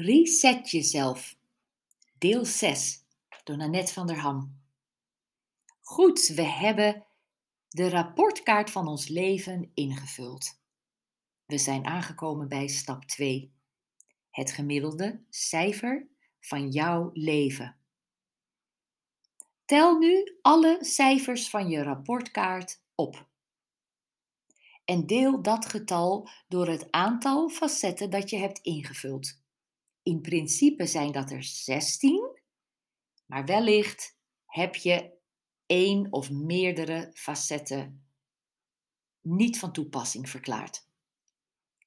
Reset jezelf. Deel 6 door Nanette van der Ham. Goed, we hebben de rapportkaart van ons leven ingevuld. We zijn aangekomen bij stap 2. Het gemiddelde cijfer van jouw leven. Tel nu alle cijfers van je rapportkaart op. En deel dat getal door het aantal facetten dat je hebt ingevuld. In principe zijn dat er 16, maar wellicht heb je één of meerdere facetten niet van toepassing verklaard.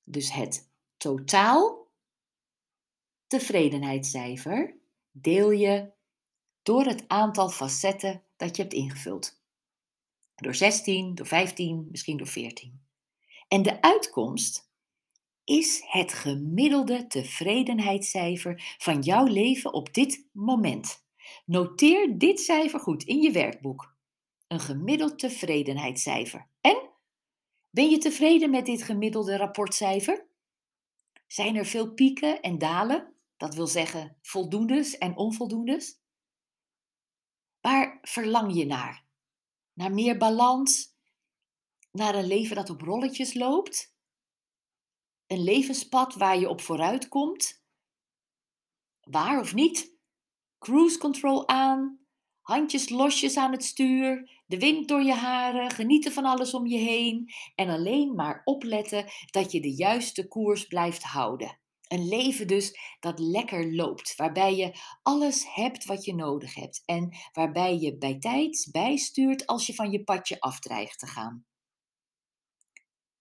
Dus het totaal tevredenheidscijfer deel je door het aantal facetten dat je hebt ingevuld. Door 16, door 15, misschien door 14. En de uitkomst is het gemiddelde tevredenheidscijfer van jouw leven op dit moment. Noteer dit cijfer goed in je werkboek. Een gemiddeld tevredenheidscijfer. En? Ben je tevreden met dit gemiddelde rapportcijfer? Zijn er veel pieken en dalen? Dat wil zeggen voldoendes en onvoldoendes? Waar verlang je naar? Naar meer balans? Naar een leven dat op rolletjes loopt? Een levenspad waar je op vooruit komt? Waar of niet? Cruise control aan, handjes losjes aan het stuur, de wind door je haren, genieten van alles om je heen en alleen maar opletten dat je de juiste koers blijft houden. Een leven dus dat lekker loopt, waarbij je alles hebt wat je nodig hebt en waarbij je bij tijds bijstuurt als je van je padje afdreigt te gaan.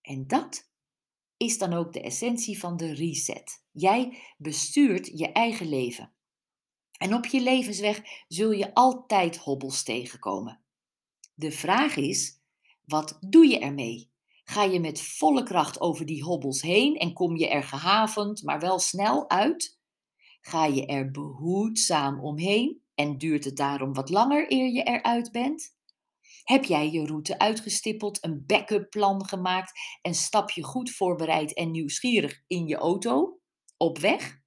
En dat is dan ook de essentie van de reset. Jij bestuurt je eigen leven. En op je levensweg zul je altijd hobbels tegenkomen. De vraag is: wat doe je ermee? Ga je met volle kracht over die hobbels heen en kom je er gehavend, maar wel snel uit? Ga je er behoedzaam omheen en duurt het daarom wat langer eer je eruit bent? Heb jij je route uitgestippeld, een backup plan gemaakt en stap je goed voorbereid en nieuwsgierig in je auto op weg?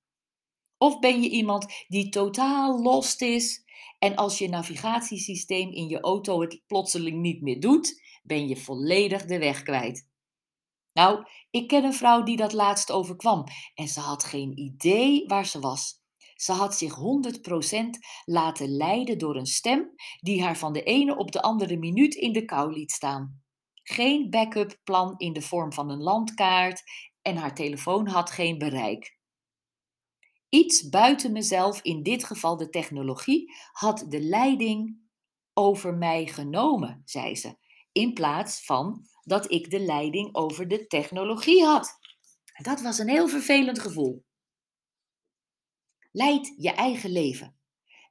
Of ben je iemand die totaal lost is en als je navigatiesysteem in je auto het plotseling niet meer doet, ben je volledig de weg kwijt? Nou, ik ken een vrouw die dat laatst overkwam en ze had geen idee waar ze was. Ze had zich 100% laten leiden door een stem die haar van de ene op de andere minuut in de kou liet staan. Geen backup plan in de vorm van een landkaart en haar telefoon had geen bereik. Iets buiten mezelf, in dit geval de technologie, had de leiding over mij genomen, zei ze, in plaats van dat ik de leiding over de technologie had. Dat was een heel vervelend gevoel. Leid je eigen leven.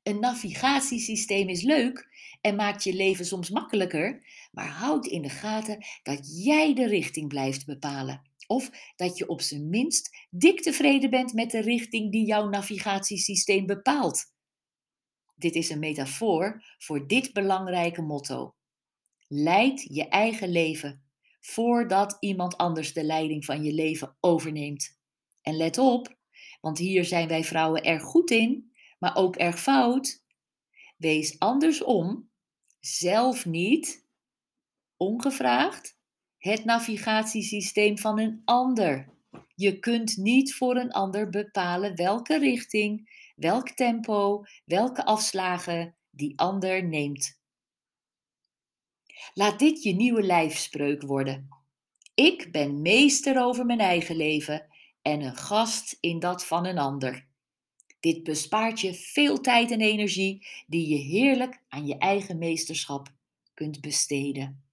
Een navigatiesysteem is leuk en maakt je leven soms makkelijker, maar houd in de gaten dat jij de richting blijft bepalen. Of dat je op zijn minst dik tevreden bent met de richting die jouw navigatiesysteem bepaalt. Dit is een metafoor voor dit belangrijke motto. Leid je eigen leven voordat iemand anders de leiding van je leven overneemt. En let op, want hier zijn wij vrouwen erg goed in, maar ook erg fout. Wees andersom, zelf niet, ongevraagd, het navigatiesysteem van een ander. Je kunt niet voor een ander bepalen welke richting, welk tempo, welke afslagen die ander neemt. Laat dit je nieuwe lijfspreuk worden. Ik ben meester over mijn eigen leven en een gast in dat van een ander. Dit bespaart je veel tijd en energie die je heerlijk aan je eigen meesterschap kunt besteden.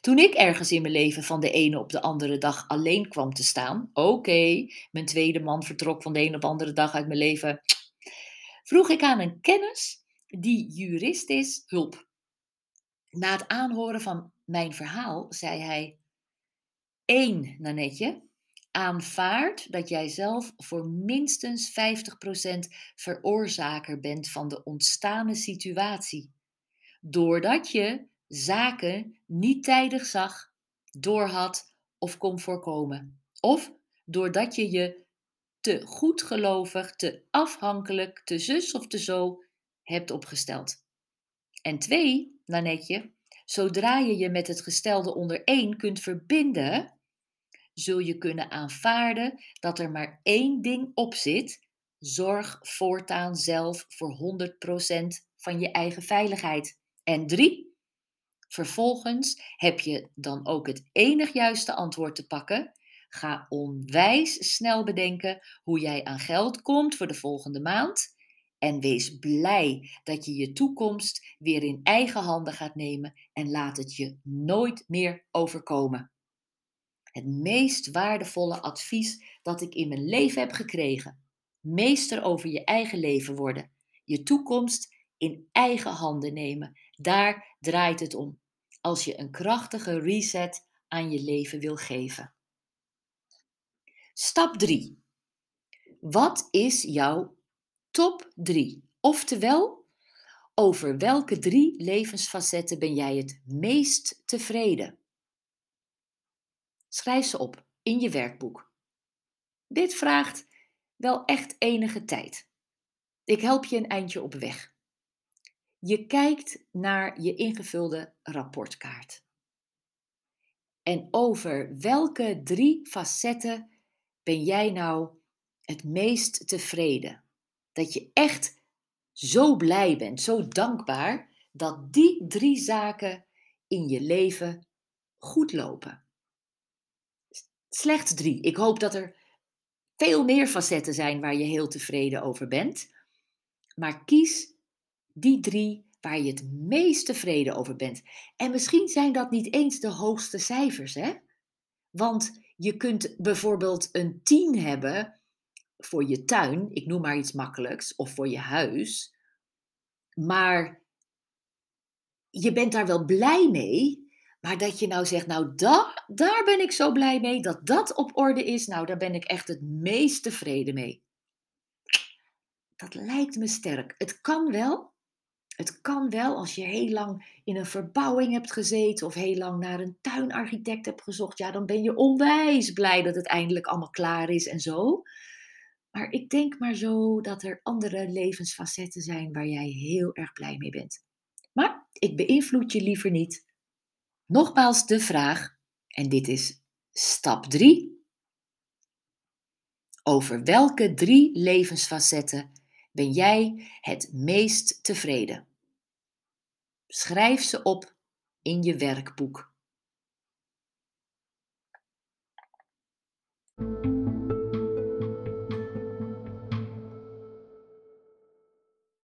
Toen ik ergens in mijn leven van de ene op de andere dag alleen kwam te staan, oké, mijn tweede man vertrok van de ene op de andere dag uit mijn leven, vroeg ik aan een kennis die jurist is hulp. Na het aanhoren van mijn verhaal zei hij: Eén, Nanetje, aanvaard dat jij zelf voor minstens 50% veroorzaker bent van de ontstane situatie. Doordat je zaken niet tijdig zag, doorhad of kon voorkomen. Of doordat je je te goedgelovig, te afhankelijk, te zus of te zo hebt opgesteld. En twee, Nanetje, zodra je je met het gestelde onder één kunt verbinden, zul je kunnen aanvaarden dat er maar één ding op zit. Zorg voortaan zelf voor 100% van je eigen veiligheid. En drie, vervolgens heb je dan ook het enig juiste antwoord te pakken. Ga onwijs snel bedenken hoe jij aan geld komt voor de volgende maand. En wees blij dat je je toekomst weer in eigen handen gaat nemen en laat het je nooit meer overkomen. Het meest waardevolle advies dat ik in mijn leven heb gekregen. Meester over je eigen leven worden. Je toekomst in eigen handen nemen. Daar draait het om. Als je een krachtige reset aan je leven wil geven. Stap 3. Wat is jouw top 3? Oftewel, over welke drie levensfacetten ben jij het meest tevreden? Schrijf ze op in je werkboek. Dit vraagt wel echt enige tijd. Ik help je een eindje op weg. Je kijkt naar je ingevulde rapportkaart. En over welke drie facetten ben jij nou het meest tevreden? Dat je echt zo blij bent, zo dankbaar dat die drie zaken in je leven goed lopen. Slechts drie. Ik hoop dat er veel meer facetten zijn waar je heel tevreden over bent. Maar kies die drie waar je het meest tevreden over bent. En misschien zijn dat niet eens de hoogste cijfers, hè? Want je kunt bijvoorbeeld een 10 hebben voor je tuin, ik noem maar iets makkelijks, of voor je huis. Maar je bent daar wel blij mee, maar dat je nou zegt, nou da, daar ben ik zo blij mee, dat dat op orde is, nou daar ben ik echt het meest tevreden mee. Dat lijkt me sterk. Het kan wel. Het kan wel als je heel lang in een verbouwing hebt gezeten of heel lang naar een tuinarchitect hebt gezocht. Ja, dan ben je onwijs blij dat het eindelijk allemaal klaar is en zo. Maar ik denk maar zo dat er andere levensfacetten zijn waar jij heel erg blij mee bent. Maar ik beïnvloed je liever niet. Nogmaals de vraag, en dit is stap 3. Over welke drie levensfacetten ben jij het meest tevreden? Schrijf ze op in je werkboek.